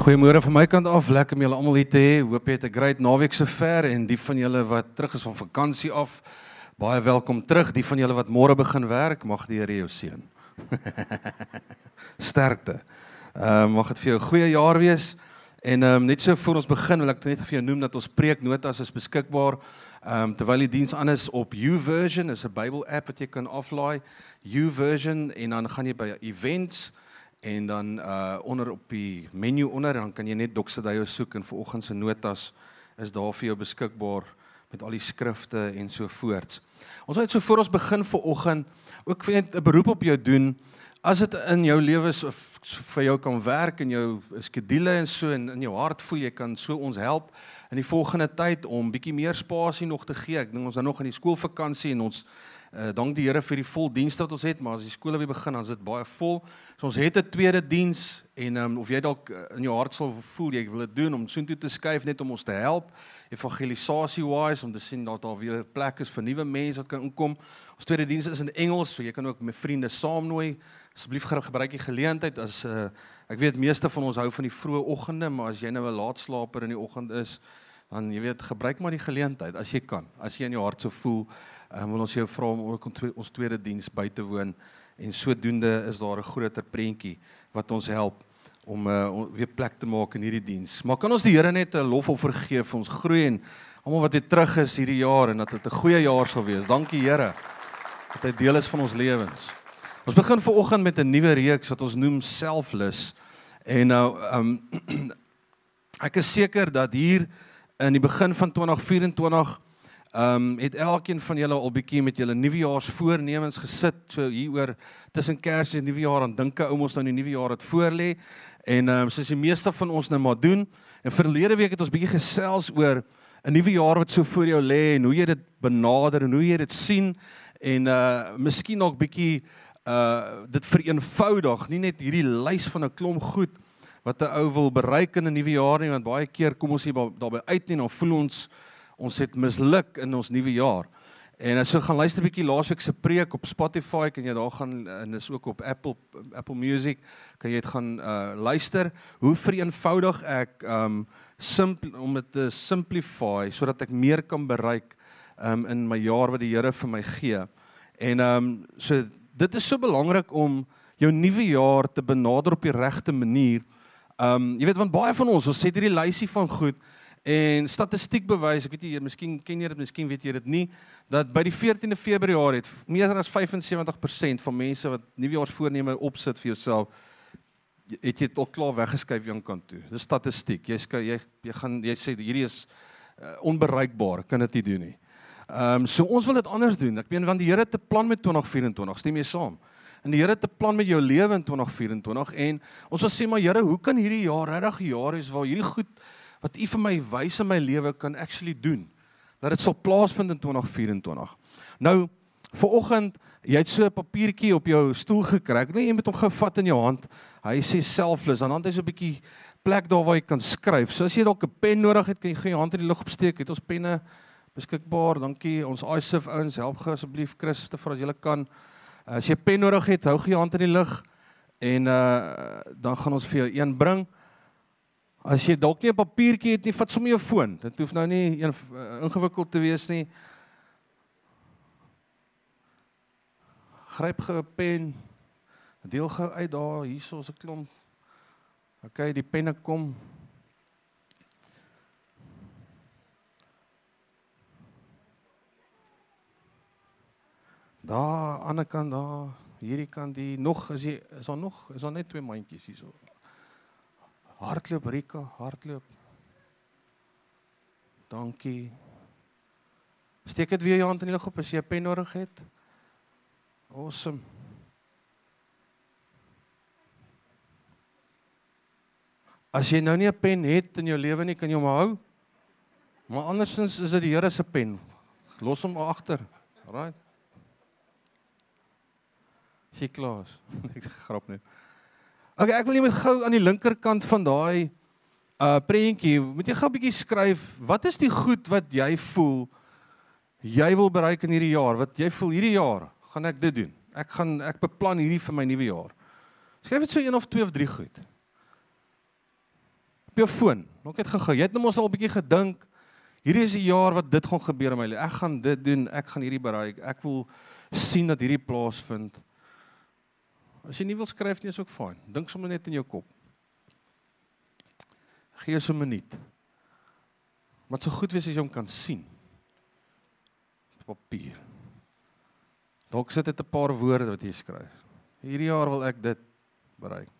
Goeiemôre van my kant af. Lekker om julle almal hier te hê. Hoop jy het 'n great naweek sover en die van julle wat terug is van vakansie af, baie welkom terug. Die van julle wat môre begin werk, mag die Here jou seën. Sterkte. Ehm uh, mag dit vir jou 'n goeie jaar wees. En ehm um, net so voor ons begin, wil ek net vir jou noem dat ons preeknotas is beskikbaar. Ehm um, terwyl die diens aan is op YouVersion, is 'n Bybel app wat jy kan aflaai. YouVersion en dan gaan jy by events en dan uh onder op die menu onder dan kan jy net Doxedayo soek en vanoggend se notas is daar vir jou beskikbaar met al die skrifte en so voorts. Ons wil net so voor ons begin vanoggend ook 'n beroep op jou doen as dit in jou lewe so vir jou kan werk in jou skedule en so en in jou hart voel jy kan so ons help in die volgende tyd om bietjie meer spasie nog te gee. Ek dink ons is nou nog in die skoolvakansie en ons Uh dank die Here vir die vol diens wat ons het, maar as die skole weer begin, dan is dit baie vol. So ons het 'n tweede diens en um, of jy dalk uh, in jou hart sal voel jy wil dit doen om soontoe te skuif net om ons te help evangelisasie wise om te sien dat daar weer plek is vir nuwe mense wat kan inkom. Ons tweede diens is in Engels, so jy kan ook met vriende saamnooi. Asseblief gebruik die geleentheid as uh ek weet meeste van ons hou van die vroeë oggende, maar as jy nou 'n laatslaper in die oggend is, dan jy weet gebruik maar die geleentheid as jy kan. As jy in jou hart so voel, um, wil ons jou vra om ook ons tweede diens by te woon en sodoende is daar 'n groter prentjie wat ons help om uh, weer plek te maak in hierdie diens. Maar kan ons die Here net 'n lofoffer gee vir ons groei en almal wat weer terug is hierdie jaar en dat dit 'n goeie jaar sal wees. Dankie Here dat hy deel is van ons lewens. Ons begin ver oggend met 'n nuwe reeks wat ons noem Selfless. En nou um ek is seker dat hier in die begin van 2024 ehm um, het elkeen van julle al bietjie met julle nuwejaarsvoornemens gesit. So hieroor tussen Kersfees en Nuwejaar en dink ou ons nou die nuwe jaar het voor lê. En ehm um, soos die meeste van ons nou maar doen en verlede week het ons bietjie gesels oor 'n nuwe jaar wat so voor jou lê en hoe jy dit benader en hoe jy dit sien. En uh miskien ook bietjie uh dit vereenvoudig nie net hierdie lys van 'n klomp goed wat 'n ou wil bereik in 'n nuwe jaar nie want baie keer kom ons hier daarby uit nie en dan voel ons ons het misluk in ons nuwe jaar. En as jy gaan luister 'n bietjie laasweek se preek op Spotify, kan jy daar gaan en is ook op Apple Apple Music, kan jy dit gaan uh luister hoe vereenvoudig ek um simpel om dit te simplify sodat ek meer kan bereik um in my jaar wat die Here vir my gee. En um so dit is so belangrik om jou nuwe jaar te benader op die regte manier. Um jy weet want baie van ons, ons sê hierdie lysie van goed En statistiek bewys, ek weet nie, miskien ken jy dit, miskien weet jy dit nie, dat by die 14de Februarie het meer as 75% van mense wat nuwejaarsvoorneme opsit vir jouself het jy dit al klaar weggeskuif aan kant toe. Dis statistiek. Jy skry jy jy gaan jy sê hierdie is uh, onbereikbaar, kan dit nie doen nie. Ehm um, so ons wil dit anders doen. Ek meen want die Here het 'n plan met 2024. Stem jy saam? En die Here het 'n plan met jou lewe in 2024 en ons wil sê maar Here, hoe kan hierdie jaar regtig 'n jaar wees waar hierdie goed wat U vir my wys in my lewe kan actually doen. Dat dit sal plaasvind in 2024. Nou, vir oggend, jy het so 'n papiertjie op jou stoel gekry. Ek net jy moet hom gevat in jou hand. Hy sê selfless. Dan het hy so 'n bietjie plek daar waar jy kan skryf. So as jy dalk 'n pen nodig het, kan jy gou jou hand in die lug opsteek. Het ons penne beskikbaar. Dankie. Ons iSif ouens, help gou asseblief Christoffel as jy kan. As jy pen nodig het, hou gou jou hand in die lug en uh dan gaan ons vir jou een bring. As jy dalk nie 'n papiertjie het nie, vat sommer jou foon. Dit hoef nou nie een, uh, ingewikkeld te wees nie. Gryp gou 'n pen. Deel gou uit daar hierso 'n klomp. OK, die penne kom. Daar aan die kant daar, hierdie kant die nog is jy is daar nog is daar net twee mandjies hierso. Hardloop Rika, hardloop. Dankie. Steek dit weer jou hand in die lug op as jy 'n pen nodig het. Awesome. As jy nou nie 'n pen het in jou lewe nie, kan jy hom hou. Maar andersins is dit die Here se pen. Los hom agter. Right. Sy klaar. Ek grap net. Okay, ek wil net gou aan die linkerkant van daai uh prentjie, moet jy gou 'n bietjie skryf, wat is die goed wat jy voel jy wil bereik in hierdie jaar? Wat jy voel hierdie jaar gaan ek dit doen. Ek gaan ek beplan hierdie vir my nuwe jaar. Skryf dit so een of twee of drie goed. jou foon. Nog net gou. Jy het nou mos al 'n bietjie gedink. Hierdie is die jaar wat dit gaan gebeur in my lewe. Ek gaan dit doen. Ek gaan hierdie bereik. Ek wil sien dat hierdie plaasvind. As jy nie wil skryf nie, is ook fyn. Dink sommer net in jou kop. Gee jou so 'n minuut. Wat so goed wees as jy hom kan sien. Op papier. Dalk sit dit 'n paar woorde wat jy skryf. Hierdie jaar wil ek dit bereik.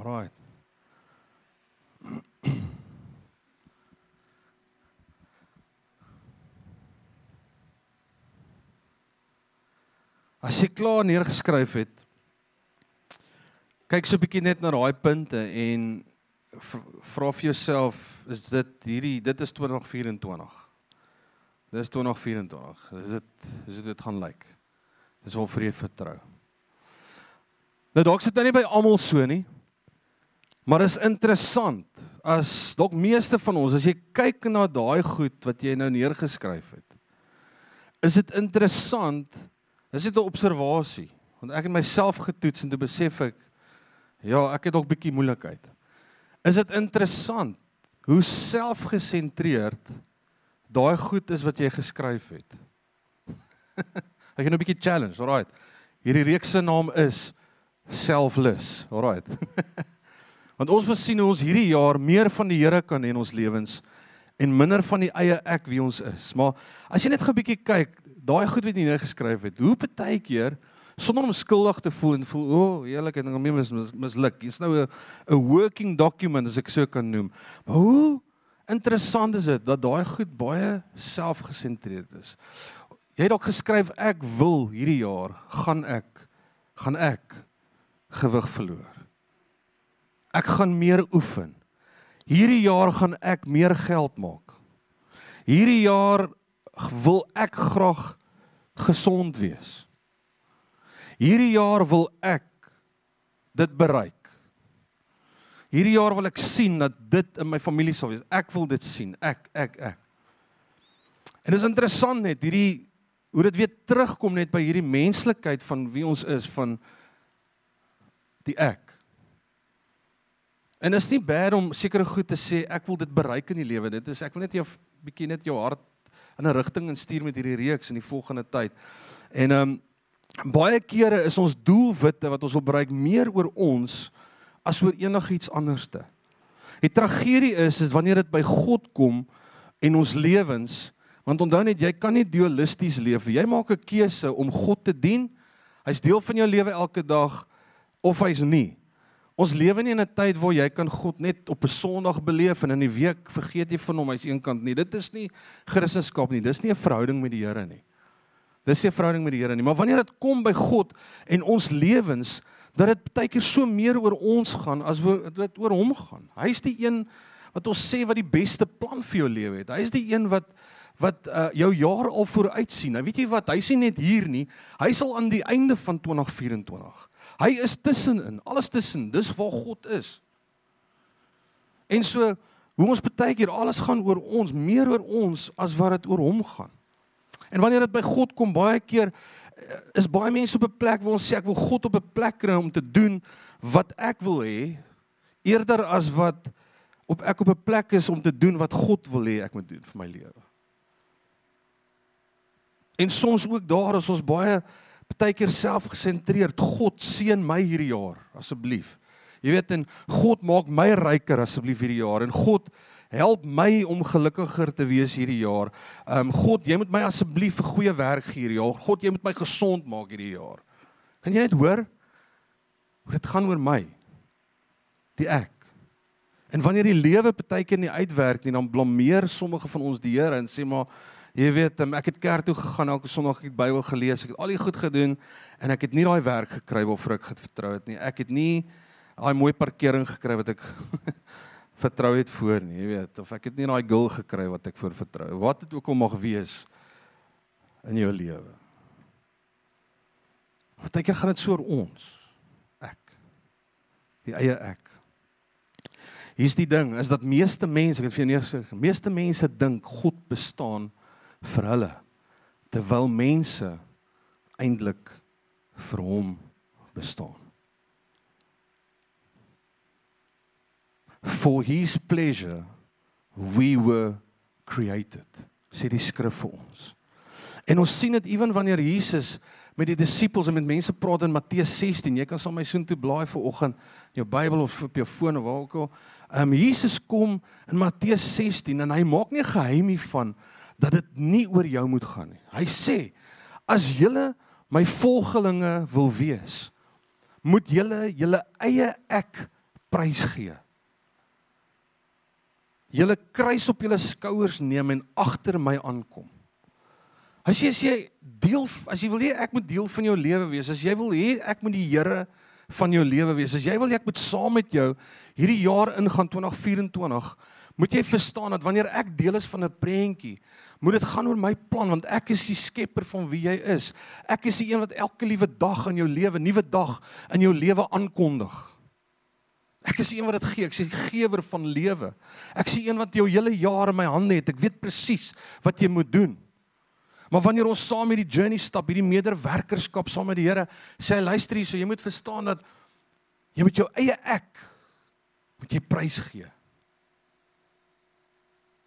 Alright. As jy klaar neergeskryf het, kyk so 'n bietjie net na daai punte en vra vir jouself, is dit hierdie dit is 2024. Dis 2024. Is dit is dit gaan lyk? Dis hoe vir jy vertrou. Nou dalk sit dit nie by almal so nie. Maar is interessant as dalk meeste van ons as jy kyk na daai goed wat jy nou neergeskryf het. Is dit interessant Dis net 'n observasie want ek het myself getoets en toe besef ek ja, ek het ook bietjie moeilikheid. Is dit interessant hoe selfgesentreerd daai goed is wat jy geskryf het? ek het 'n bietjie challenge, alright. Hierdie reeks se naam is selfless, alright. want ons wil sien hoe ons hierdie jaar meer van die Here kan hê in ons lewens en minder van die eie ek wie ons is. Maar as jy net 'n bietjie kyk, daai goed wat jy neer geskryf het, hoe baie keer sonder om skuldig te voel en voel, o, oh, eerlik en dan mis, mis, misluk. Dis nou 'n working document as ek so kan noem. Maar hoe interessant is dit dat daai goed baie selfgesentreerd is. Jy het ook geskryf ek wil hierdie jaar gaan ek gaan ek gewig verloor. Ek gaan meer oefen. Hierdie jaar gaan ek meer geld maak. Hierdie jaar wil ek graag gesond wees. Hierdie jaar wil ek dit bereik. Hierdie jaar wil ek sien dat dit in my familie sal wees. Ek wil dit sien. Ek ek ek. En dit is interessant net hierdie hoe dit weer terugkom net by hierdie menslikheid van wie ons is van die ek. En is nie bad om sekere goed te sê ek wil dit bereik in die lewe. Dit is ek wil net jou bietjie net jou hart in 'n rigting instuur met hierdie reeks in die volgende tyd. En ehm um, baie kere is ons doelwitte wat ons wil bereik meer oor ons as oor enigiets anderste. Die tragedie is is wanneer dit by God kom en ons lewens, want onthou net jy kan nie dualisties leef. Jy maak 'n keuse om God te dien. Hy's deel van jou lewe elke dag of hy's nie. Ons lewe nie in 'n tyd waar jy kan God net op 'n Sondag beleef en in die week vergeet jy van hom hy's eenkant nie. Dit is nie Christendom nie. Dis nie 'n verhouding met die Here nie. Dis nie 'n verhouding met die Here nie. Maar wanneer dit kom by God en ons lewens, dat dit baie keer so meer oor ons gaan as dit oor hom gaan. Hy's die een wat ons sê wat die beste plan vir jou lewe het. Hy's die een wat wat uh, jou jaar al vooruit sien. Nou weet jy wat? Hy sien net hier nie. Hy sal aan die einde van 2024 Hy is tussenin, alles tussen. Dis waar God is. En so hoe ons baie keer alles gaan oor ons, meer oor ons as wat dit oor hom gaan. En wanneer dit by God kom, baie keer eh, is baie mense op 'n plek waar ons sê ek wil God op 'n plek kry om te doen wat ek wil hê eerder as wat op ek op 'n plek is om te doen wat God wil hê ek moet doen vir my lewe. En soms ook daar is ons baie partykeer selfgesentreerd. God seën my hierdie jaar asseblief. Jy weet en God maak my ryker asseblief hierdie jaar en God help my om gelukkiger te wees hierdie jaar. Ehm um, God, jy moet my asseblief 'n goeie werk gee hierdie jaar. God, jy moet my gesond maak hierdie jaar. Kan jy net hoor? Hoe dit gaan oor my. Die ek. En wanneer die lewe partykeer nie uitwerk nie, dan blameer sommige van ons die Here en sê maar Jy weet, um, ek het kerk toe gegaan elke Sondag ek het Bybel gelees, ek het al die goed gedoen en ek het nie daai werk gekry waarvoor ek vertrou het nie. Ek het nie daai mooi parkering gekry wat ek vertrou het voor nie, jy weet, of ek het nie daai gul gekry wat ek voor vertrou. Wat dit ook al mag wees. in jou lewe. Partykeer gaan dit so oor ons. Ek. Die eie ek. Hier's die ding, is dat meeste mense, ek het vir jou gesê, meeste mense dink God bestaan vir hulle terwyl mense eintlik vir hom bestaan. For his pleasure we were created. Sê die skrif vir ons. En ons sien dit ewen wanneer Jesus met die disippels en met mense praat in Matteus 16. Jy kan saam my soontoe blaai vir oggend in jou Bybel of op jou foon of waar ook al. Ehm um, Jesus kom in Matteus 16 en hy maak nie geheim hiervan dat dit nie oor jou moet gaan nie. Hy sê as julle my volgelinge wil wees, moet julle julle eie ek prysgee. Julle kruis op julle skouers neem en agter my aankom. As jy as jy deel as jy wil hê ek moet deel van jou lewe wees, as jy wil hê ek moet die Here van jou lewe wees, as jy wil hê ek moet saam met jou hierdie jaar ingaan 2024, moet jy verstaan dat wanneer ek deel is van 'n prentjie, moet dit gaan oor my plan want ek is die skepper van wie jy is. Ek is die een wat elke liewe dag in jou lewe, nuwe dag in jou lewe aankondig. Ek is die een wat dit gee, ek is die gewer van lewe. Ek is die een wat jou hele jaar in my hande het. Ek weet presies wat jy moet doen. Maar wanneer ons saam met die journey stap, hierdie mederwerkerskap saam met die Here, sê hy luister hier, so jy moet verstaan dat jy met jou eie ek moet jy prys gee.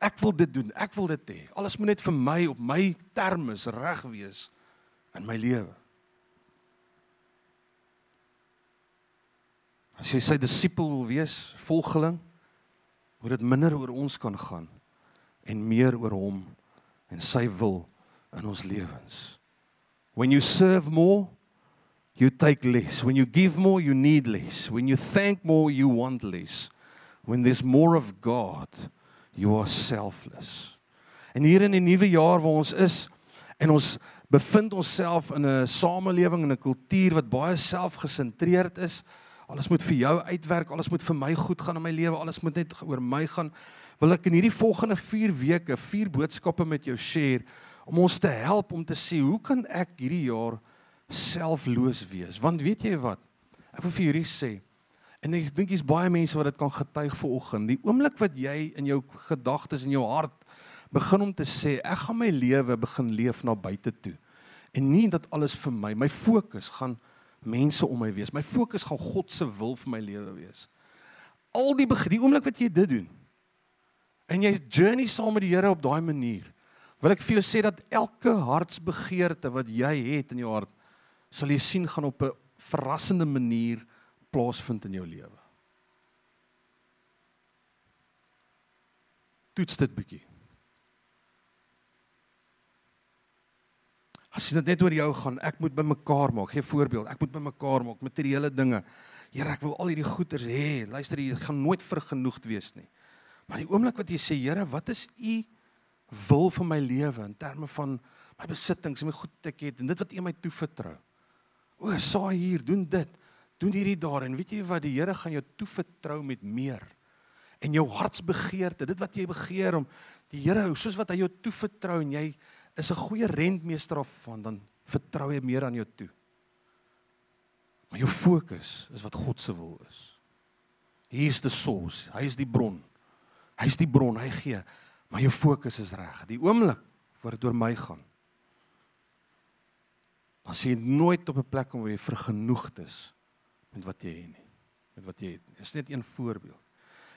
Ek wil dit doen, ek wil dit hê. Alles moet net vir my op my terme reg wees in my lewe. As jy sy disipel wil wees, volgeling, moet dit minder oor ons kan gaan en meer oor hom en sy wil in ons lewens. When you serve more, you take less. When you give more, you need less. When you thank more, you want less. When there's more of God, you are selfless. En hier in die nuwe jaar waar ons is en ons bevind onsself in 'n samelewing en 'n kultuur wat baie selfgesentreerd is. Alles moet vir jou uitwerk, alles moet vir my goed gaan in my lewe, alles moet net oor my gaan. Wil ek in hierdie volgende 4 weke vier boodskappe met jou share om ons te help om te sê hoe kan ek hierdie jaar selfloos wees? Want weet jy wat? Ek wil vir julle sê en ek dink jy's baie mense wat dit kan getuig vir oggend. Die oomblik wat jy in jou gedagtes en jou hart begin om te sê ek gaan my lewe begin leef na buite toe en nie dat alles vir my, my fokus gaan mense om my wees. My fokus gaan God se wil vir my lewe wees. Al die die oomblik wat jy dit doen en jy journey saam met die Here op daai manier wil ek vir jou sê dat elke hartsbegeerte wat jy het in jou hart sal jy sien gaan op 'n verrassende manier plaasvind in jou lewe. Toets dit bietjie. As dit net oor jou gaan, ek moet bymekaar maak. Gee voorbeeld, ek moet bymekaar maak materiële dinge. Here, ek wil al hierdie goeders hê. Luister, jy gaan nooit vergenoegd wees nie. Maar die oomblik wat jy sê, Here, wat is u wil vir my lewe in terme van my besittings my goed wat ek het en dit wat U my toevertrou. O, saai hier, doen dit. Doen hierdie daar en weet jy wat die Here gaan jou toevertrou met meer. En jou hartsbegeerte, dit wat jy begeer om die Here soos wat hy jou toevertrou en jy is 'n goeie rentmeester daarvan, dan vertrou jy meer aan jou toe. Maar jou fokus is wat God se wil is. Hy is die source, hy is die bron. Hy is die bron, hy gee Maar jou fokus is reg. Die oomblik wat dit oor my gaan. Dan sien jy nooit op 'n plek waar jy vergenoegd is met wat jy het nie. Met wat jy het. Dit is net een voorbeeld.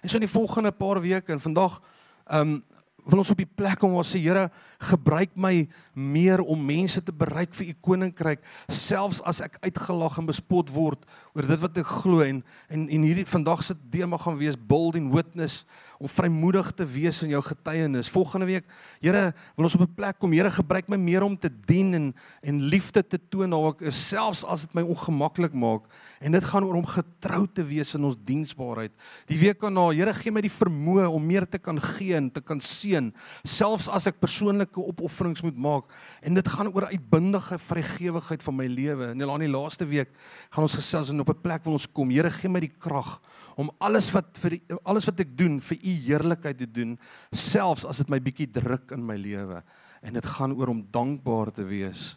En so in die volgende paar weke en vandag ehm um, wil ons op die plek kom waar sê Here, gebruik my meer om mense te bereik vir u koninkryk, selfs as ek uitgelag en bespot word oor dit wat ek glo en en, en hierdie vandag se tema gaan wees bold and witness om vrymoedig te wees in jou getuienis. Volgende week, Here, wil ons op 'n plek kom, Here, gebruik my meer om te dien en en liefde te toon waar ek is, selfs as dit my ongemaklik maak. En dit gaan oor om getrou te wees in ons diensbaarheid. Die week daarna, Here, gee my die vermoë om meer te kan gee en te kan seën, selfs as ek persoonlike opofferings moet maak. En dit gaan oor uitbundige vrygewigheid van my lewe. En dan die laaste week gaan ons gesels en op 'n plek wil ons kom. Here, gee my die krag om alles wat vir alles wat ek doen vir u heerlikheid te doen selfs as dit my bietjie druk in my lewe En dit gaan oor om dankbaar te wees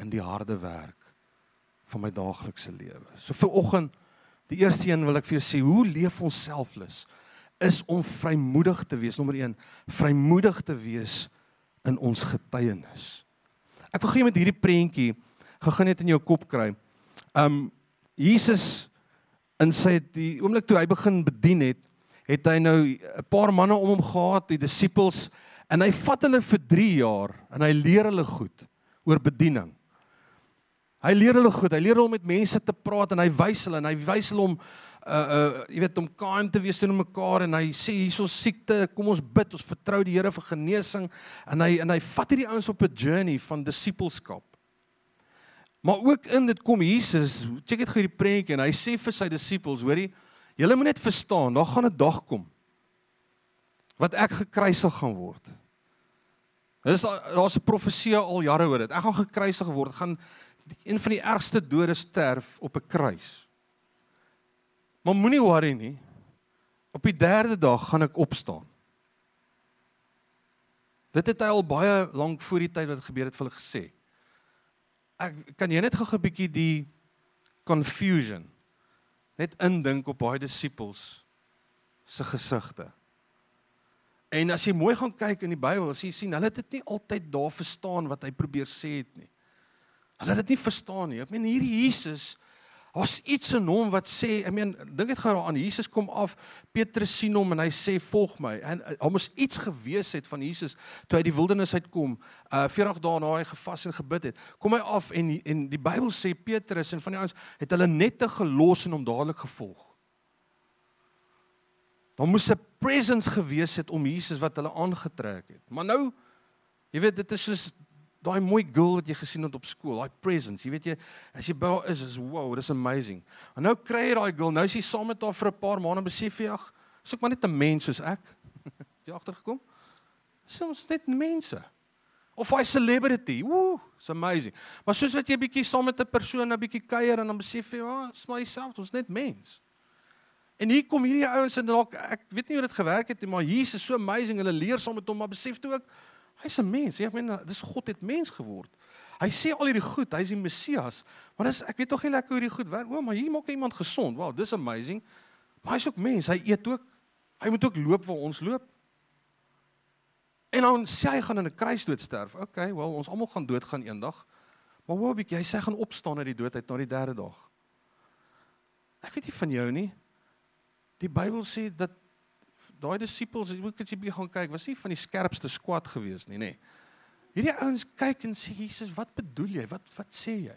in die harde werk van my daaglikse lewe. So vir oggend die eerste een wil ek vir jou sê, hoe leef ons selflus? Is om vrymoedig te wees, nommer 1, vrymoedig te wees in ons getuienis. Ek wil gee met hierdie prentjie gegaan net in jou kop kry. Um Jesus in sy die oomblik toe hy begin bedien het, het hy nou 'n paar manne om hom gehad, die disippels, en hy vat hulle vir 3 jaar en hy leer hulle goed oor bediening. Hy leer hulle goed, hy leer hulle om met mense te praat en hy wys hulle en hy wys hulle om uh uh jy weet om kind te wees teenoor mekaar en hy sê hierso siekte, kom ons bid, ons vertrou die Here vir genesing en hy en hy vat hierdie ouens op 'n journey van disippelskap. Maar ook in dit kom Jesus, check dit gou hierdie prentjie en hy sê vir sy disippels, hoorie, julle moet net verstaan, daar gaan 'n dag kom wat ek gekruisig gaan word. Dit is daar's 'n profesie al jare oor dit. Ek gaan gekruisig word, gaan een van die ergste dode sterf op 'n kruis. Maar moenie worry nie. Op die derde dag gaan ek opstaan. Dit het hy al baie lank voor die tyd wat gebeur het vir hulle gesê ek kan jy net gou 'n bietjie die confusion net indink op baie disippels se gesigte. En as jy mooi gaan kyk in die Bybel, as jy sien, hulle het dit nie altyd daar verstaan wat hy probeer sê het nie. Hulle het dit nie verstaan nie. Ek meen hierdie Jesus Daar's iets in hom wat sê, I mean, dink dit gou aan Jesus kom af, Petrus sien hom en hy sê volg my. En uh, daar moes iets gewees het van Jesus toe hy die wildernis uitkom, uh 40 dae na hy gevas en gebid het. Kom hy af en en die Bybel sê Petrus en van die ouens het hulle net te gelos en hom dadelik gevolg. Daar moes 'n presence gewees het om Jesus wat hulle aangetrek het. Maar nou jy weet dit is soos daai mooi girl wat jy gesien het op skool, daai presence, jy weet jy, as jy by haar is, is wow, this amazing. En nou kry jy daai girl, nou is jy saam met haar vir 'n paar maande besef jy, ag, soek maar net 'n mens soos ek. jy agtergekom? Soms net mense. Of hy celebrity. Woo, it's amazing. Maar soos wat jy bietjie saam met 'n persoon 'n bietjie kuier en dan besef jy, "Ag, oh, it's my self, ons net mens." En hier kom hierdie ouens en dalk ek weet nie hoe dit gewerk het nie, maar Jesus is so amazing. Hulle leer saam met hom, maar besef toe ook Hy's 'n mens. Ek meen, dis God het mens geword. Hy sê al hierdie goed, hy's die Messias. Maar dis ek weet tog nie lekker hoe hierdie goed werk. O, maar hier maak iemand gesond. Wow, dis amazing. Maar hy's ook mens. Hy eet ook. Hy moet ook loop waar ons loop. En dan sê hy gaan in 'n kruisdood sterf. Okay, wel, ons almal gaan doodgaan eendag. Maar hoe bietjie, hy sê gaan opstaan uit die dood uit na die derde dag. Ek weet nie van jou nie. Die Bybel sê dat daai disippels, hoe kan jy begin kyk, was nie van die skerpste squad gewees nie, nê. Nee. Hierdie ouens kyk en sê Jesus, wat bedoel jy? Wat wat sê jy?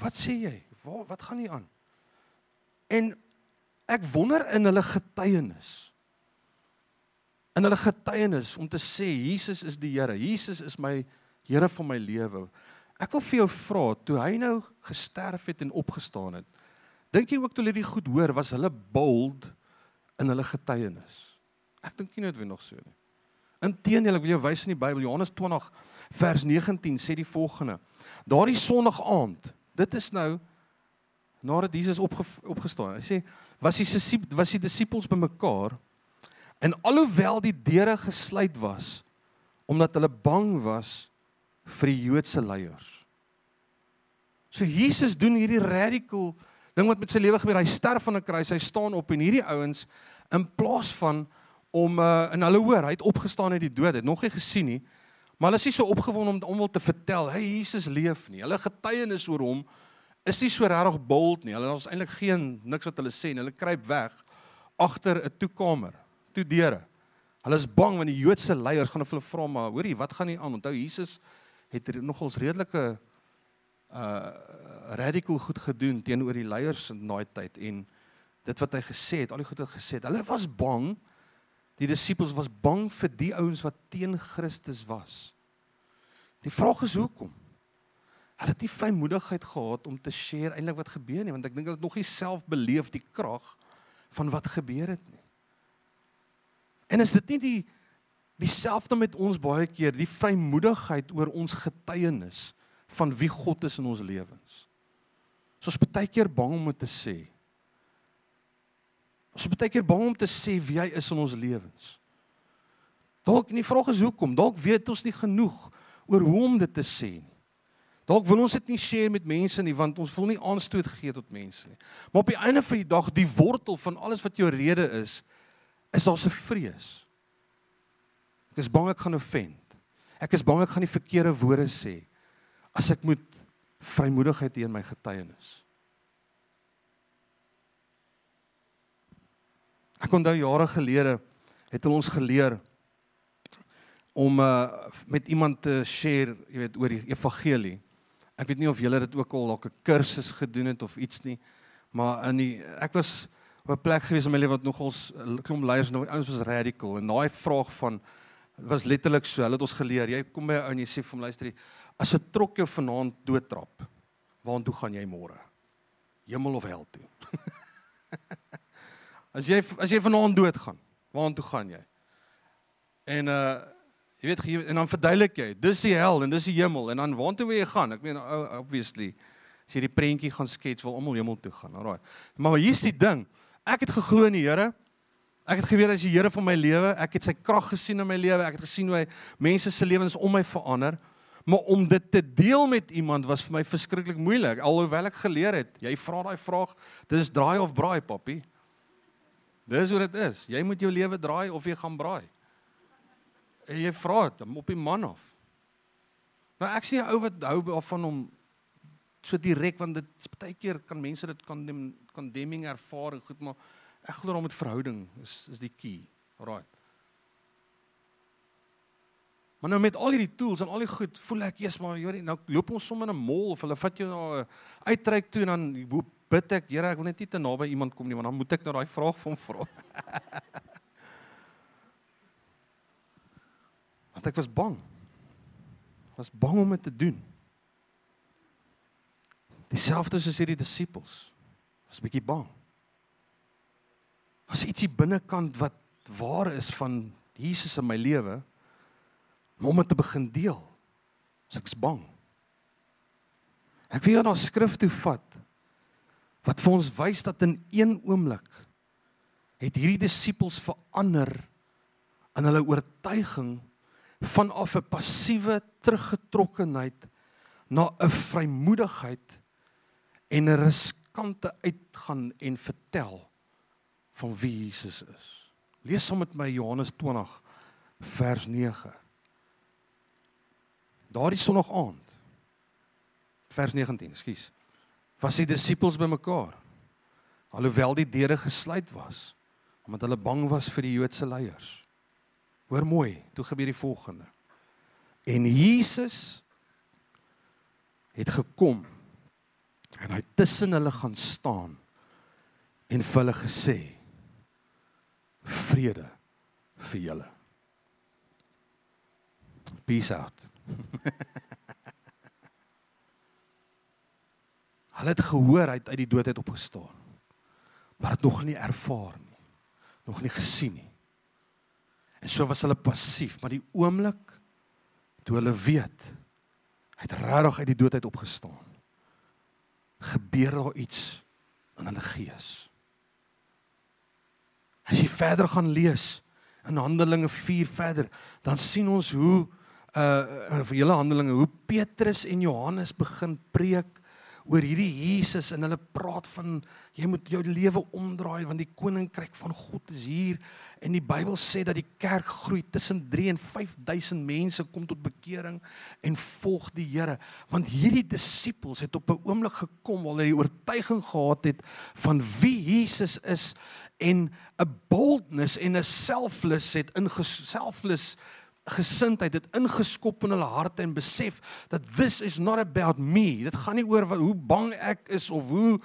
Wat sê jy? Waar wat gaan nie aan? En ek wonder in hulle getuienis. In hulle getuienis om te sê Jesus is die Here. Jesus is my Here van my lewe. Ek wil vir jou vra, toe hy nou gesterf het en opgestaan het, dink jy ook toe hulle dit goed hoor, was hulle bold in hulle getuienis. Ek dink nie noodwendig nog so nie. Inteendeel, ek wil jou wys in die Bybel Johannes 20 vers 19 sê die volgende. Daardie sondige aand, dit is nou nadat Jesus opge, opgestaan. Hy sê was die was die disippels bymekaar en alhoewel die deure gesluit was omdat hulle bang was vir die Joodse leiers. So Jesus doen hierdie radical ding wat met sy lewe gebeur. Hy sterf aan 'n kruis, hy staan op en hierdie ouens in plaas van om uh, in hulle hoor, hy het opgestaan uit die dood, het nog nie gesien nie. Maar hulle is nie so opgewonde om almal te vertel, "Hey, Jesus leef nie." Hulle getuienis oor hom is nie so regtig bold nie. Hulle het eintlik geen niks wat hulle sê nie. Hulle kruip weg agter 'n toekamer, toe deure. Hulle is bang want die Joodse leiers gaan hulle vra maar, hoorie, wat gaan nie aan? Onthou Jesus het nogals redelike uh radical goed gedoen teenoor die leiers in daai tyd en dit wat hy gesê het, al die goed wat hy gesê het. Hulle was bang. Die disippels was bang vir die ouens wat teen Christus was. Die vraag is hoekom? Hulle het nie vrymoedigheid gehad om te share eintlik wat gebeur nie, want ek dink hulle het nog nie self beleef die krag van wat gebeur het nie. En is dit nie die dieselfde met ons baie keer, die vrymoedigheid oor ons getuienis van wie God is in ons lewens? So ons baie keer bang om dit te sê. Ons is baie keer bang om te sê wie hy is in ons lewens. Dalk nie vraag is hoekom, dalk weet ons nie genoeg oor hoe om dit te sê nie. Dalk wil ons dit nie share met mense nie want ons wil nie aanstoot gee tot mense nie. Maar op die einde van die dag, die wortel van alles wat jou rede is, is daar 'n vrees. Ek is bang ek gaan offend. Ek is bang ek gaan die verkeerde woorde sê as ek moet vrymoedigheid in my getuienis. Ek onthou jare gelede het ons geleer om uh, met iemand te share, jy weet, oor die evangelie. Ek weet nie of julle dit ook al dalk 'n kursus gedoen het of iets nie, maar in die ek was op 'n plek gewees in my lewe wat nogals klomp leiers nou ouens was radical en daai vraag van was letterlik so, hulle het ons geleer, jy kom by 'n ou en jy sê vir hom luister, as 'n trok jou vanaand doodtrap, waartoe gaan jy môre? Hemel of hel toe? as jy as jy vanaand doodgaan, waartoe gaan jy? En uh Jy weet en dan verduidelik jy, dis die hel en dis die hemel en dan waartoe wil jy gaan? Ek meen obviously as jy die prentjie gaan skets wil almal hemel toe gaan. Alraai. Maar hier's die ding. Ek het geglo in die Here. Ek het geweet as die Here van my lewe, ek het sy krag gesien in my lewe. Ek het gesien hoe hy mense se lewens om my verander. Maar om dit te deel met iemand was vir my verskriklik moeilik. Alhoewel ek geleer het, jy vra daai vraag, dis draai of braai, papi. Dis hoe dit is. Jy moet jou lewe draai of jy gaan braai. En jy vra dit op die man af. Nou ek sien 'n ou wat hou daarvan om so direk want dit baie keer kan mense dit kan condemning ervaar goed maar ek glo om met verhouding is is die key. Alraai. Maar nou met al hierdie tools en al die goed, voel ek eers maar hoor nou loop ons sommer in 'n mall of hulle vat jou na 'n uitreik toe en dan bid ek, Here, ek wil net nie te naby iemand kom nie want dan moet ek nou daai vraag vir hom vra. Want ek was bang. Ek was bang om dit te doen. Dieselfde soos hierdie disippels. Was 'n bietjie bang. Was ietsie binnekant wat waar is van Jesus in my lewe om dit te begin deel. So ek's bang. Ek wil na skrif toe vat wat vir ons wys dat in een oomblik het hierdie disippels verander in hulle oortuiging vanaf 'n passiewe teruggetrokkenheid na 'n vrymoedigheid en 'n riskante uitgaan en vertel van wie Jesus is. Lees saam met my Johannes 20 vers 9. Daardie sonnig aand. Vers 19, skus. Was die disippels bymekaar? Alhoewel die deure gesluit was, omdat hulle bang was vir die Joodse leiers. Hoor mooi, toe gebeur die volgende. En Jesus het gekom en hy tussen hulle gaan staan en vir hulle gesê vrede vir julle. Peace out. hulle het gehoor hy het uit die dood uit opgestaan. Maar het nog nie ervaar nie. Nog nie gesien nie. En so was hulle passief, maar die oomblik toe hulle weet hy het regtig uit die dood uit opgestaan. Gebeur daar iets in hulle gees. As jy verder gaan lees in Handelinge 4 verder, dan sien ons hoe uh vir julle Handelinge hoe Petrus en Johannes begin preek oor hierdie Jesus en hulle praat van jy moet jou lewe omdraai want die koninkryk van God is hier. En die Bybel sê dat die kerk groei tussen 3 en 5000 mense kom tot bekering en volg die Here. Want hierdie disippels het op 'n oomblik gekom waar hulle die oortuiging gehad het van wie Jesus is en 'n boldness en 'n selfless het ingeselfless gesindheid het ingeskop in hulle harte en besef dat this is not about me. Dit gaan nie oor wat, hoe bang ek is of hoe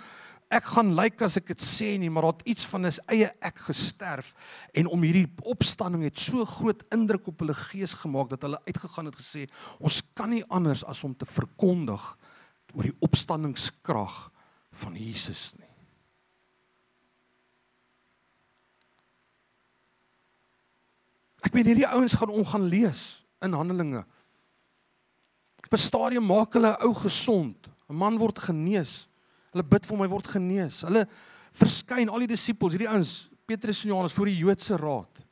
ek gaan lyk as ek dit sê nie, maar dat iets van 'n eie ek gesterf en om hierdie opstanding het so groot indruk op hulle gees gemaak dat hulle uitgegaan het gesê ons kan nie anders as om te verkondig oor die opstandingskrag van Jesus nie. Ek weet hierdie ouens gaan om gaan lees in Handelinge. Op 'n stadium maak hulle 'n ou gesond. 'n Man word genees. Hulle bid vir hom, hy word genees. Hulle verskyn al die disippels, hierdie ouens, Petrus en Johannes voor die Joodse raad.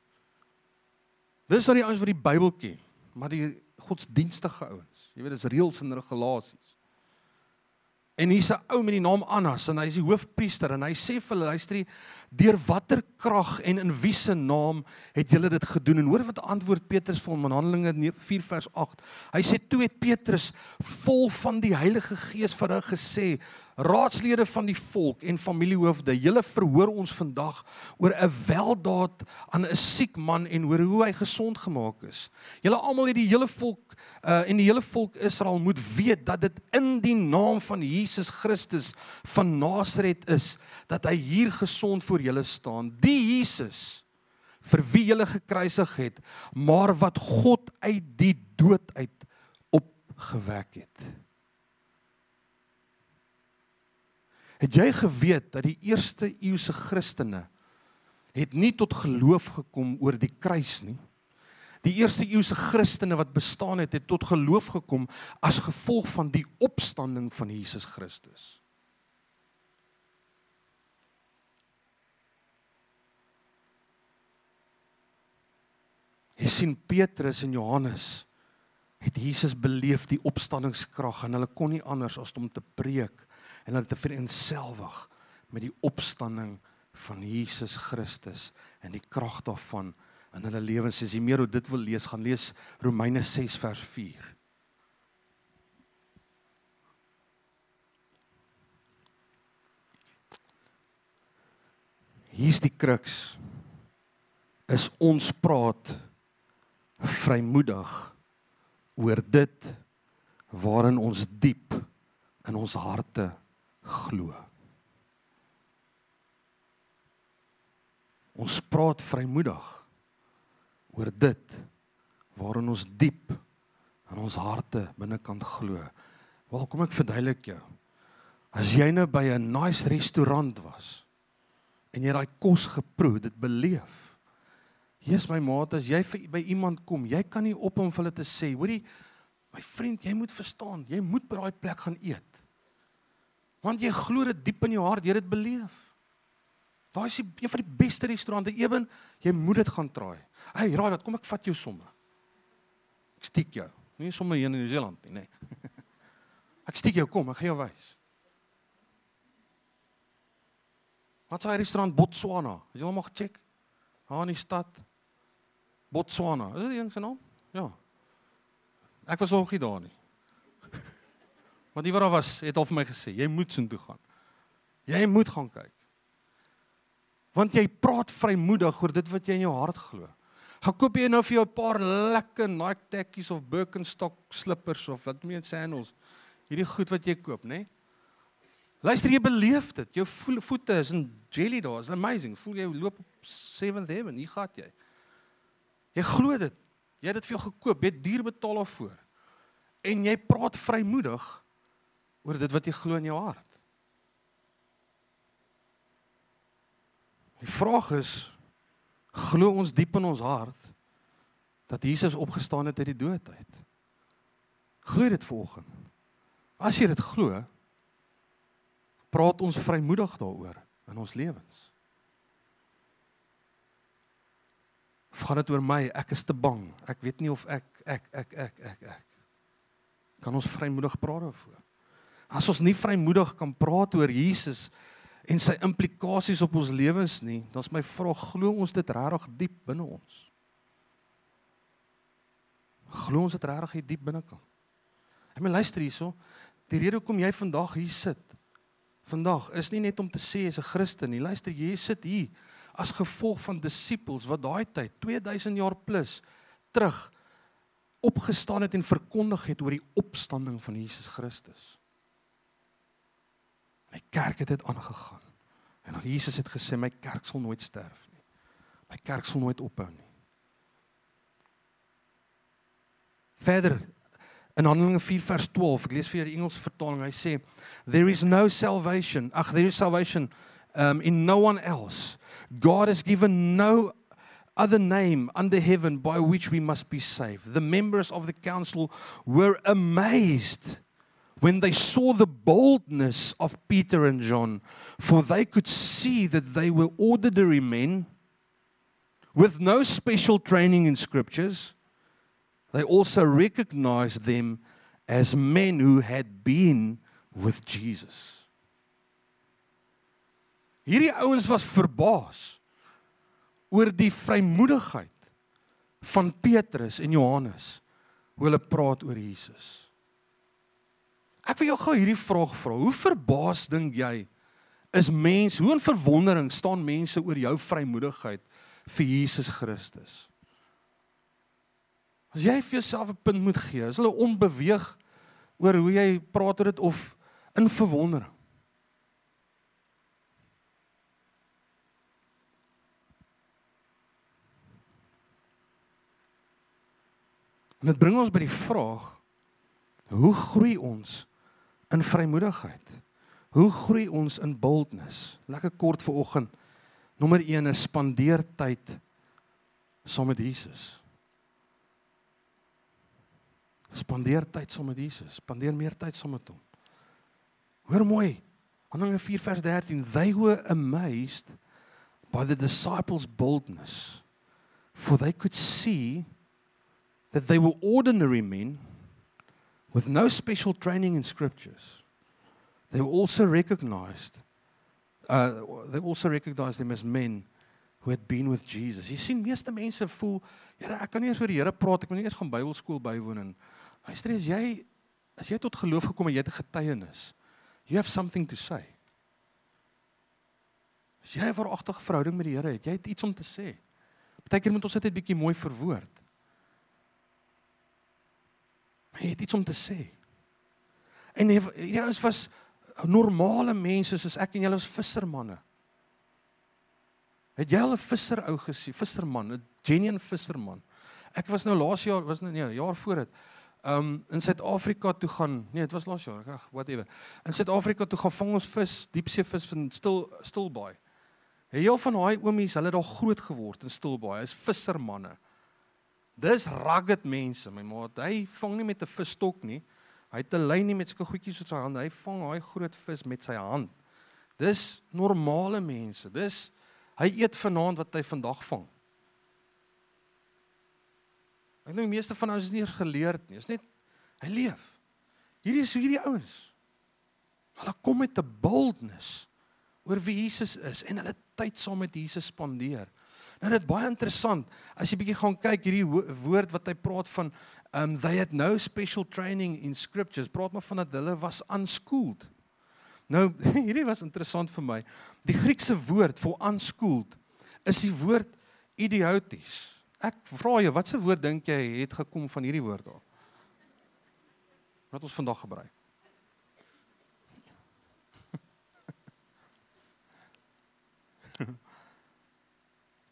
Dis nou die ouens wat die Bybel ken, maar die godsdienstige ouens. Jy weet dis reëls en regulasies. En hier's 'n ou met die naam Annas en hy is die hoofpriester en hy sê vir hulle luister deur watter krag en in wie se naam het julle dit gedoen? En hoor wat antwoord Petrus vir hom in Handelinge 4 vers 8 hy sê toe het Petrus vol van die Heilige Gees vir hulle gesê raadslede van die volk en familiehoofde, julle verhoor ons vandag oor 'n weldaad aan 'n siek man en oor hoe hy gesond gemaak is. Julle almal het die hele volk uh en die hele volk Israel moet weet dat dit in die naam van Jesus Christus van Nasaret is dat hy hier gesond voor julle staan. Die Jesus vir wie julle gekruisig het, maar wat God uit die dood uit opgewek het. Het jy geweet dat die eerste eeuse Christene het nie tot geloof gekom oor die kruis nie? Die eerste eeuse Christene wat bestaan het, het tot geloof gekom as gevolg van die opstanding van Jesus Christus. Jy sien Petrus en Johannes het Jesus beleef die opstandingskrag en hulle kon nie anders as om te preek en hulle te vereensgewig met die opstanding van Jesus Christus en die krag daarvan in hulle lewens. As jy meer oor dit wil lees, gaan lees Romeine 6 vers 4. Hier's die kruks. Is ons praat vrymoedig oor dit waarin ons diep in ons harte glo. Ons praat vrymoedig oor dit waarin ons diep in ons harte binnekant glo. Wel kom ek verduidelik jou. As jy nou by 'n nice restaurant was en jy daai kos geproe, dit beleef. Jesus my maat, as jy by iemand kom, jy kan nie op hom vir hulle te sê, hoorie, my vriend, jy moet verstaan, jy moet by daai plek gaan eet. Want jy glo dit diep in jou hart, jy het dit beleef. Daai is een van die beste restaurante ewen, jy moet dit gaan proe. Hey, raai wat, kom ek vat jou somme. Ek stiek jou. Nie somme hier in Nieu-Seeland nie, nee. Ek stiek jou, kom, ek gaan jou wys. Wat is daai restaurant Botswana? Het jy hom al gecheck? Daar in die stad Botswana. Is dit een se naam? Ja. Ek was nog nie daar nie. Want die wat daar was, het al vir my gesê, jy moet soontoe gaan. Jy moet gaan kyk. Want jy praat vrymoedig oor dit wat jy in jou hart glo. Gaan koop jy nou vir jou 'n paar lekker Nike tekkies of Birkenstock slippers of wat meen sandals. Hierdie goed wat jy koop, né? Nee? Luister jy beleef dit. Jou voete is in jelly daar. It's amazing. Voel jy loop op 7th heaven. Hier gaan jy. Jy glo dit. Jy het dit vir jou gekoop. Jy het duur betaal daarvoor. En jy praat vrymoedig oor dit wat jy glo in jou hart. Die vraag is glo ons diep in ons hart dat Jesus opgestaan het uit die dood uit? Glo dit vanoggend. As jy dit glo, praat ons vrymoedig daaroor in ons lewens. Of gaan dit oor my? Ek is te bang. Ek weet nie of ek ek ek ek ek ek kan ons vrymoedig praat daaroor. As ons nie vrymoedig kan praat oor Jesus en sy implikasies op ons lewens nie, dan is my vraag, glo ons dit regtig diep binne ons? Glo ons dit regtig diep binnekant? Ek meen luister hierso, die rede hoekom jy vandag hier sit, vandag is nie net om te sê jy's 'n Christen nie. Luister, jy sit hier as gevolg van disippels wat daai tyd 2000 jaar plus terug opgestaan het en verkondig het oor die opstanding van Jesus Christus. My kerk het dit aangegaan. En dan Jesus het gesê my kerk sal nooit sterf nie. My kerk sal nooit ophou nie. Verder in Handelinge 4 vers 12, ek lees vir julle die Engelse vertaling. Hy sê there is no salvation. Ag there is salvation um in no one else. God has given no other name under heaven by which we must be saved. The members of the council were amazed when they saw the boldness of Peter and John, for they could see that they were ordinary men with no special training in scriptures, they also recognized them as men who had been with Jesus. Hierdie ouens was verbaas oor die vrymoedigheid van Petrus en Johannes hoe hulle praat oor Jesus. Ek wil jou gou hierdie vraag vra. Hoe verbaas dink jy is mense, hoe in verwondering staan mense oor jou vrymoedigheid vir Jesus Christus? As jy vir jouself 'n punt moet gee, is hulle onbeweeg oor hoe jy praat oor dit of in verwondering? En dit bring ons by die vraag: Hoe groei ons in vrymoedigheid? Hoe groei ons in boldness? Lekker kort vir oggend. Nommer 1 is spandeer tyd saam met Jesus. Spandeer tyd saam met Jesus. Spandeer meer tyd saam met hom. Hoor mooi. Handelinge 4 vers 13. They were amazed by the disciples' boldness for they could see that they were ordinary men with no special training in scriptures. They were also recognized, uh, they also recognized them as men who had been with Jesus. Jy sien meeste mense voel, Here, ek kan nie eens oor die Here praat, ek moet nie eens gaan Bybelskool bywoon en luister as jy as jy tot geloof gekom het, jy het 'n getuienis. You have something to say. As jy 'n veragtige verhouding met die Here het, jy het iets om te sê. Partykeer moet ons dit net bietjie mooi verwoord. Maar jy het iets om te sê. En hierdie ouens was normale mense soos ek en julle is vissermanne. Het jy al 'n visser ou gesien? Visserman, 'n genuine visserman. Ek was nou laas jaar, was nou nee, jaar voor dit. Um in Suid-Afrika toe gaan. Nee, dit was laas jaar. Ag, whatever. In Suid-Afrika toe gaan vang ons vis, diepseevis van Stil Stilbaai. Heel van daai oomies, hulle het daar groot geword in Stilbaai. Is vissermanne. Dis rugged mense, my maat. Hy vang nie met 'n visstok nie. Hy het 'n lyn nie met sulke goedjies op sy hand. Hy vang daai groot vis met sy hand. Dis normale mense. Dis hy eet vanaand wat hy vandag vang. Ek dink die meeste van ons is nie geleerd nie. Is net hy leef. Hierdie is hierdie ouens. Hulle kom met 'n boldness oor wie Jesus is en hulle tyd saam met Jesus spandeer. Nou dit baie interessant as jy bietjie gaan kyk hierdie woord wat hy praat van um they had no special training in scriptures praat maar van dat hulle was unschooled. Nou hierdie was interessant vir my. Die Griekse woord vir unschooled is die woord idioties. Ek vra jou, watse woord dink jy het gekom van hierdie woord af? Wat ons vandag gebruik.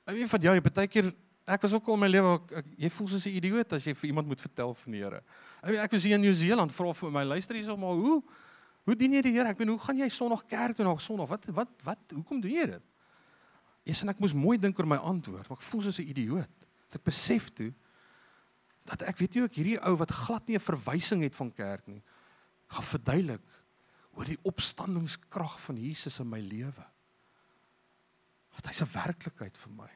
Ek weet van jou, baie keer ek was ook al my lewe jy voel soos 'n idioot as jy vir iemand moet vertel van die Here. Ek weet ek was hier in Nieu-Seeland, vra vir my luister hierso maar hoe hoe dien jy die Here? Ek weet hoe gaan jy Sondag kerk toe na Sondag? Wat wat wat hoekom doen jy dit? Eers en ek moes mooi dink oor my antwoord, maar ek voel soos 'n idioot. Dat ek besef toe dat ek weet jy ook hierdie ou wat glad nie 'n verwysing het van kerk nie, gaan verduidelik oor die opstandingskrag van Jesus in my lewe. Want hy's 'n werklikheid vir my.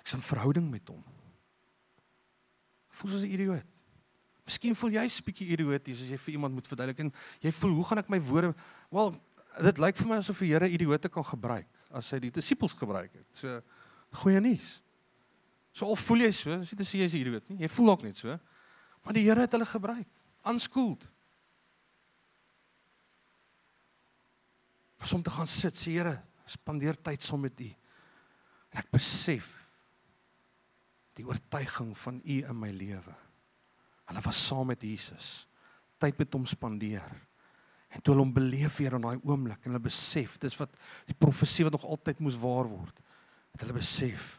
Ek's in verhouding met hom. Voel soos 'n idioot. Miskien voel jy 'n bietjie idioties as jy vir iemand moet verduidelik en jy voel hoe gaan ek my woorde Wel, dit lyk vir my asof die Here idioote kan gebruik as hy die disippels gebruik het. So goeie nuus. So al voel jy so, as jy dit sê jy's 'n idioot nie. Jy voel ook net so. Maar die Here het hulle gebruik. Unschooled. Maar om te gaan sit, sê Here, spandeer tyd saam met U. En ek besef die oortuiging van U in my lewe. Hulle was saam met Jesus. Tyd met hom spandeer. En toe hulle hom beleef weer in daai oomblik en hulle besef dis wat die profesie wat nog altyd moes waar word. Het hulle besef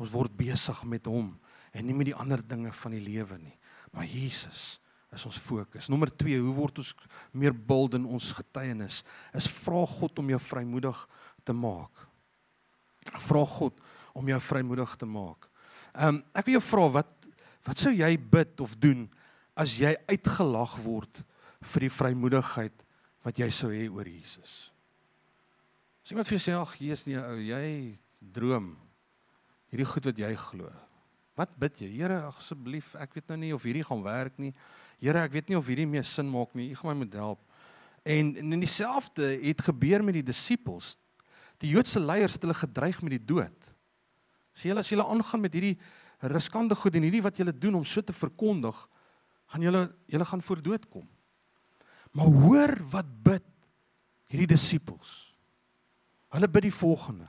ons word besig met hom en nie met die ander dinge van die lewe nie. Maar Jesus is ons fokus. Nommer 2, hoe word ons meer bold in ons getuienis? Is vra God om jou vrymoedig te maak. Vra God om jou vrymoedig te maak. Ehm um, ek wil jou vra wat wat sou jy bid of doen as jy uitgelag word vir die vrymoedigheid wat jy sou hê oor Jesus? As iemand vir jou sê ag Jesus nee ou jy droom. hierdie goed wat jy glo. Wat bid jy? Here, asseblief, ek weet nou nie of hierdie gaan werk nie. Here, ek weet nie of hierdie meer sin maak nie. U gaan my moet help. En in dieselfde het gebeur met die disippels. Die Joodse leiers het hulle gedreig met die dood. Sê julle as julle aangaan met hierdie riskante goed en hierdie wat julle doen om so te verkondig, gaan julle julle gaan voor dood kom. Maar hoor wat bid hierdie disippels. Hulle bid die volgende.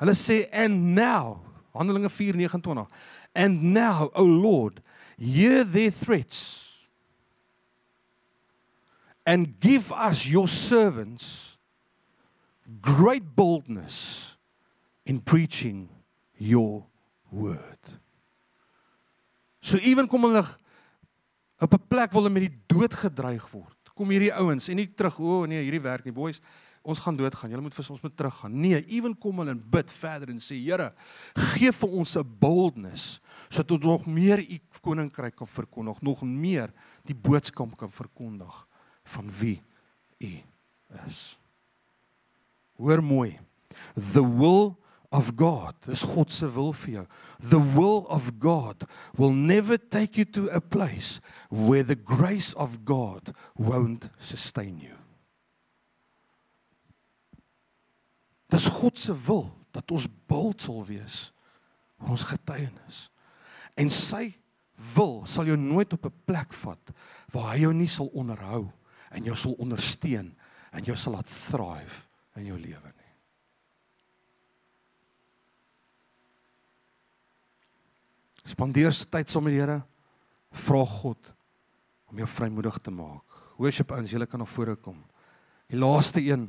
Hulle sê and now Handelinge 4:29 and now o Lord hear their threats and give us your servants great boldness in preaching your word. So ewen kom hulle op 'n plek waar hulle met die dood gedreig word. Kom hierdie ouens en nie terug, o oh, nee, hierdie werk nie, boys. Ons gaan doodgaan. Julle moet vir ons moet teruggaan. Nee, ewen kom hulle en bid verder en sê, Here, gee vir ons 'n boldness sodat ons nog meer u koninkryk kan verkondig, nog meer die boodskap kan verkondig van wie u is. Hoor mooi. The will of God. Dis God se wil vir jou. The will of God will never take you to a place where the grace of God won't sustain you. Dis God se wil dat ons bold sal wees oor ons getuienis. En sy wil sal jou nooit op 'n plek vat waar hy jou nie sal onderhou en jou sal ondersteun en jou sal laat thrive in jou lewe. Spandeer tyd saam met die Here. Vra God om jou vrymoedig te maak. Worship ons, julle kan na vore kom. Die laaste een.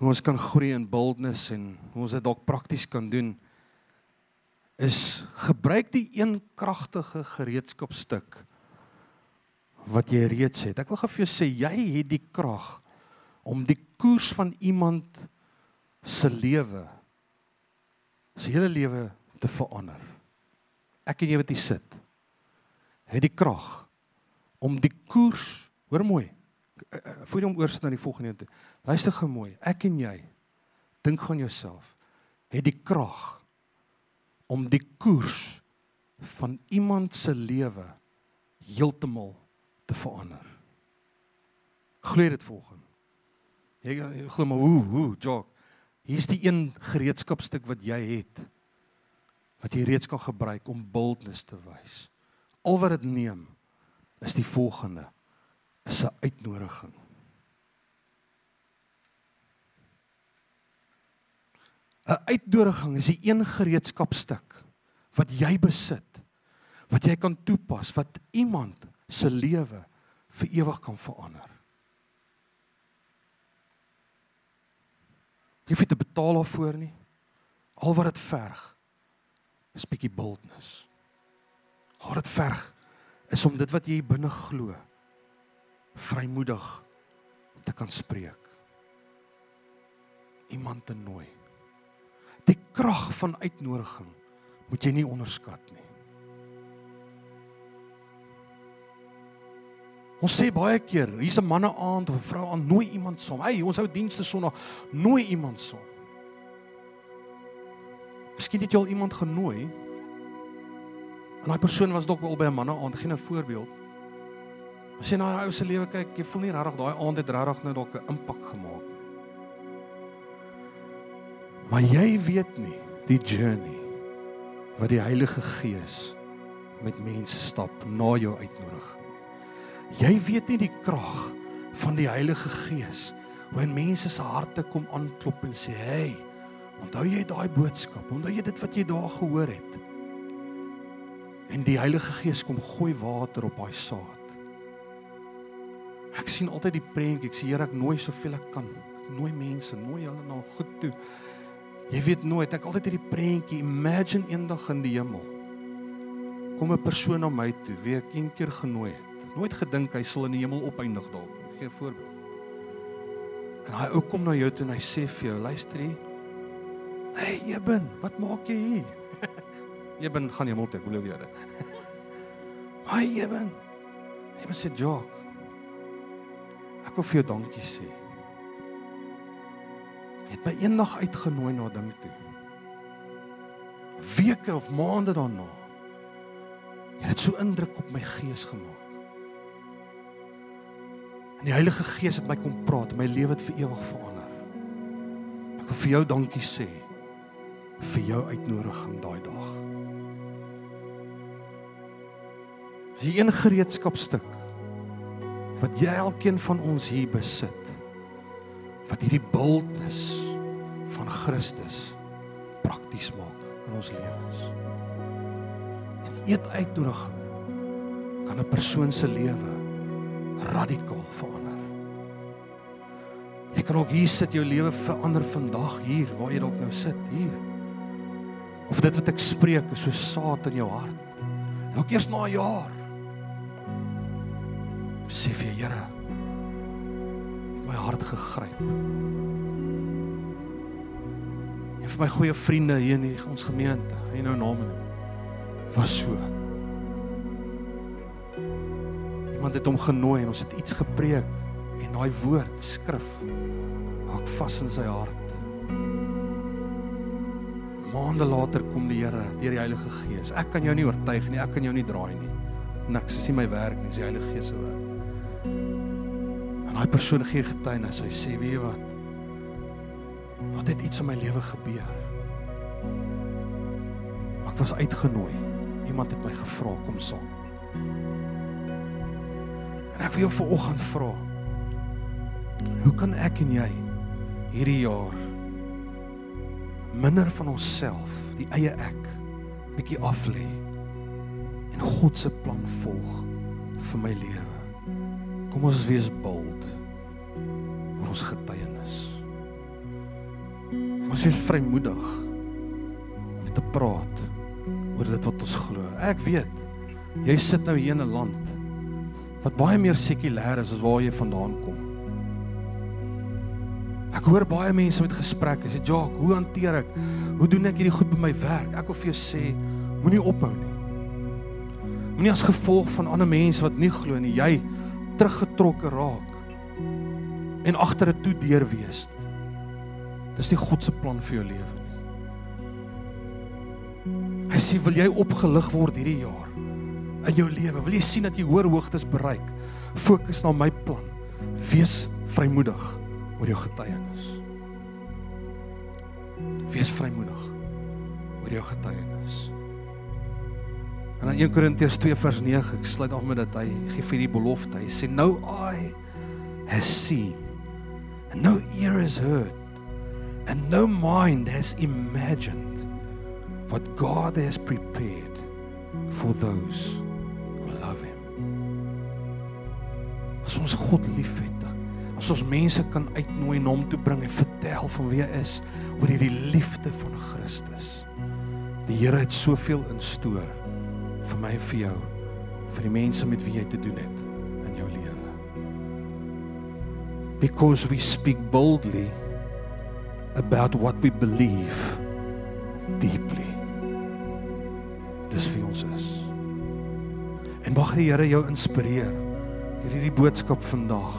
Hoe ons kan groei in boldness en hoe ons dit dalk prakties kan doen is gebruik die een kragtige gereedskapstuk wat jy reeds het. Ek wil gou vir jou sê jy het die krag om die koers van iemand se lewe se hele lewe te verander. Ek en jy wat hier sit, het die krag om die koers, hoor mooi. Eh, eh, voor jy om oorsit na die volgende toe. Luister gou mooi. Ek en jy dink gaan jouself het die krag om die koers van iemand se lewe heeltemal te verander. Glo dit volgens. Jy glo maar hoe hoe jog. Hier's die een gereedskapstuk wat jy het wat jy reeds kan gebruik om boldness te wys. Al wat dit neem is die volgende is 'n uitnodiging. 'n Uitnodiging is die een gereedskapstuk wat jy besit wat jy kan toepas wat iemand se lewe vir ewig kan verander. Jy hoef te betaal daarvoor nie. Al wat dit verg is bietjie boldness. Haar dit verg is om dit wat jy binne glo vrymoedig te kan spreek. Iemand te nooi. Die krag van uitnodiging moet jy nie onderskat nie. Ons sê baie keer, hier's 'n manne aand of 'n vrou aan nooi iemand saam. Hey, ons hou dienste sonder nooi iemand saam. Miskien het jy al iemand genooi. En daai persoon was dalk al by 'n manne aand, geen 'n voorbeeld. Maar sien nou ou se lewe kyk, jy voel nie regtig daai aand het regtig nou dalk 'n impak gemaak nie. Maar jy weet nie die journey wat die Heilige Gees met mense stap na jou uitnodiging. Jy weet nie die krag van die Heilige Gees wanneer mense se harte kom aanklop en sê, "Hey, Onthou jy daai boodskap? Onthou jy dit wat jy daar gehoor het? En die Heilige Gees kom gooi water op daai saad. Ek sien altyd die prentjie. Ek sê Here, ek nooi soveel ek kan. Ek nooi mense, nooi hulle na goed toe. Jy weet nooit, ek altyd hierdie prentjie. Imagine eendag in die hemel. Kom 'n persoon na my toe, wie ek een keer genooi het. Nooit gedink hy sal in die hemel opeindig dalk. Ek gee 'n voorbeeld. En hy kom na jou toe en hy sê vir jou, luister hier. Hey Eben, wat maak jy hier? Eben gaan jy moet ek glo weer dit. Hi Eben. Eben sê jok. Ek wil vir jou dankie sê. Jy het my eendag uitgenooi na ding toe. weke of maande daarna. Jy het so indruk op my gees gemaak. En die Heilige Gees het my kom praat my lewe het vir ewig verander. Ek wil vir jou dankie sê vir jou uitnodiging daai dag. Dis een gereedskapstuk wat jy elkeen van ons hier besit. Wat hierdie bultnis van Christus prakties maak in ons lewens. En eet uitnodiging kan 'n persoon se lewe radikaal verander. Jy kan ook hier sit jou lewe verander vandag hier waar jy dalk nou sit hier. Of dit wat ek spreek is so saad in jou hart. Dalk eers na 'n jaar. Sê vir Here, het my hart gegryp. Een van my goeie vriende hier in ons gemeente, jy nou name noem, was so iemand het hom genooi en ons het iets gepreek en daai woord skrif hak vas in sy hart. Maande later kom die Here deur die Heilige Gees. Ek kan jou nie oortuig nie, ek kan jou nie draai nie. Niks, dis nie my werk nie, dis die Heilige Gees se werk. En daai persoon gee getuienis. Hy sê, "Weet jy wat? Daar het iets in my lewe gebeur." Ek was uitgenooi. Iemand het my gevra kom saam. En ek wil jou vanoggend vra. Hoe kan ek en jy hierdie jaar minder van onsself, die eie ek, bietjie af lê en God se plan volg vir my lewe? Kom ons wees bold oor ons getuienis. Ons is vrymoedig om te praat oor dit wat ons glo. Ek weet jy sit nou hier in 'n land wat baie meer sekulêr is as waar jy vandaan kom. Ek hoor baie mense met gesprekke sê, "Jock, hoe hanteer ek? Hoe doen ek hierdie goed by my werk?" Ek wil vir jou sê, moenie ophou nie. Moenie as gevolg van ander mense wat nie glo nie, jy teruggetrokke raak en agter 'n toe deur wees. Dis nie God se plan vir jou lewe nie. Hy sê, "Wil jy opgelig word hierdie jaar?" In jou lewe. Wil jy sien dat jy hoër hoogtes bereik? Fokus na my plan. Wees vrymoedig oor jou getuienis. Wees vrymoedig oor jou getuienis. En in 1 Korintiërs 2 vers 9, ek sluit af met dit. Hy gee vir die belofte. Hy sê nou I has seen and no ear has heard and no mind has imagined what God has prepared for those as ons God liefhet, as ons mense kan uitnooi en hom toe bring en vertel van wie hy is oor hierdie liefde van Christus. Die Here het soveel instoor vir my en vir jou, vir die mense met wie jy te doen het in jou lewe. Because we speak boldly about what we believe deeply. Dis vir ons is. En mag die Here jou inspireer hierdie boodskap vandag.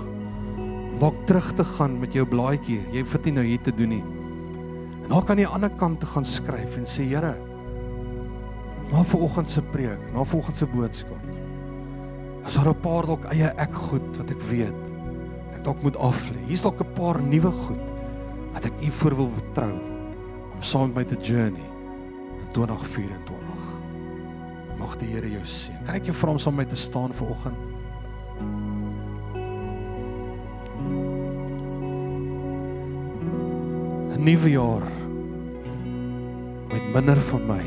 Dalk terug te gaan met jou blaadjie. Jy het nie nou hier te doen nie. En dan kan jy aan die ander kant te gaan skryf en sê Here, na vanoggend se preek, na vanoggend se boodskap. As daar 'n paar dalk eie ek goed wat ek weet, ek dalk moet aflê. Hier's dalk 'n paar nuwe goed wat ek u voor wil vertrou om saam met my te journey in 2024. Mag die Here jou seën. Kan ek jou vra om saam met my te staan vanoggend? 'n nuwe jaar met minder van my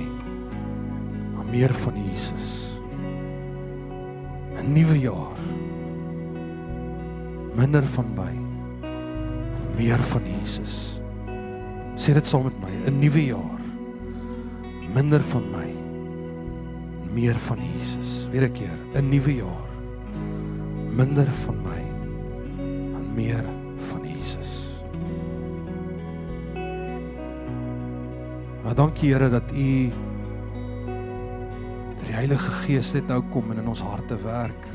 maar meer van Jesus. 'n nuwe jaar minder van my meer van Jesus. Sê dit saam met my, 'n nuwe jaar minder van my meer van Jesus. Weer 'n keer, 'n nuwe jaar minder van my en meer van Jesus. Maar dankie Here dat U die Heilige Gees net nou kom en in ons harte werk.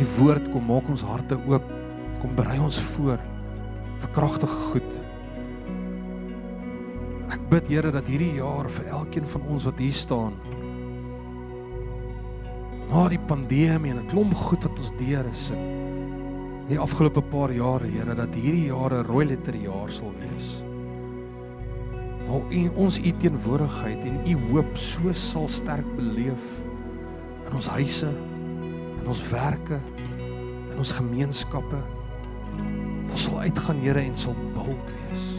U woord kom maak ons harte oop, kom berei ons voor vir kragtige goed. Ek bid Here dat hierdie jaar vir elkeen van ons wat hier staan na die pandemie en 'n klomp goed wat ons deur is in die afgelope paar jare, Here, dat hierdie jare rooi letter jaar sal wees. Waar u ons u teenwoordigheid en u hoop so sal sterk beleef in ons huise, in ons werke, in ons gemeenskappe. Ons sal uitgaan, Here, en sal bold wees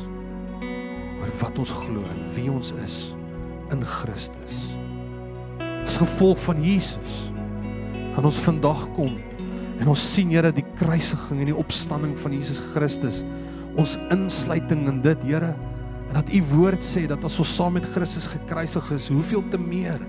oor wat ons glo en wie ons is in Christus. As gevolg van Jesus kan ons vandag kom en ons sien Here die kruisiging en die opstanding van Jesus Christus. Ons insluiting in dit, Here, en dat u woord sê dat as ons saam met Christus gekruisig is, hoeveel te meer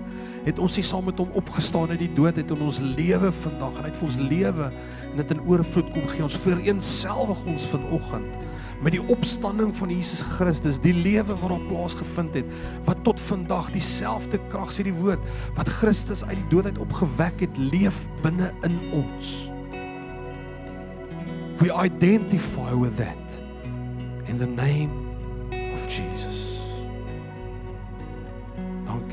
het ons nie saam met hom opgestaan uit die dood het in ons lewe vandag en uit ons lewe en dit in oorvloed kom gee. Ons vereenselwig ons vanoggend met die opstanding van Jesus Christus die lewe wat op plaas gevind het wat tot vandag dieselfde krag sê die woord wat Christus uit die dood uit opgewek het leef binne in ons. We identify with that in the name of Jesus. Don't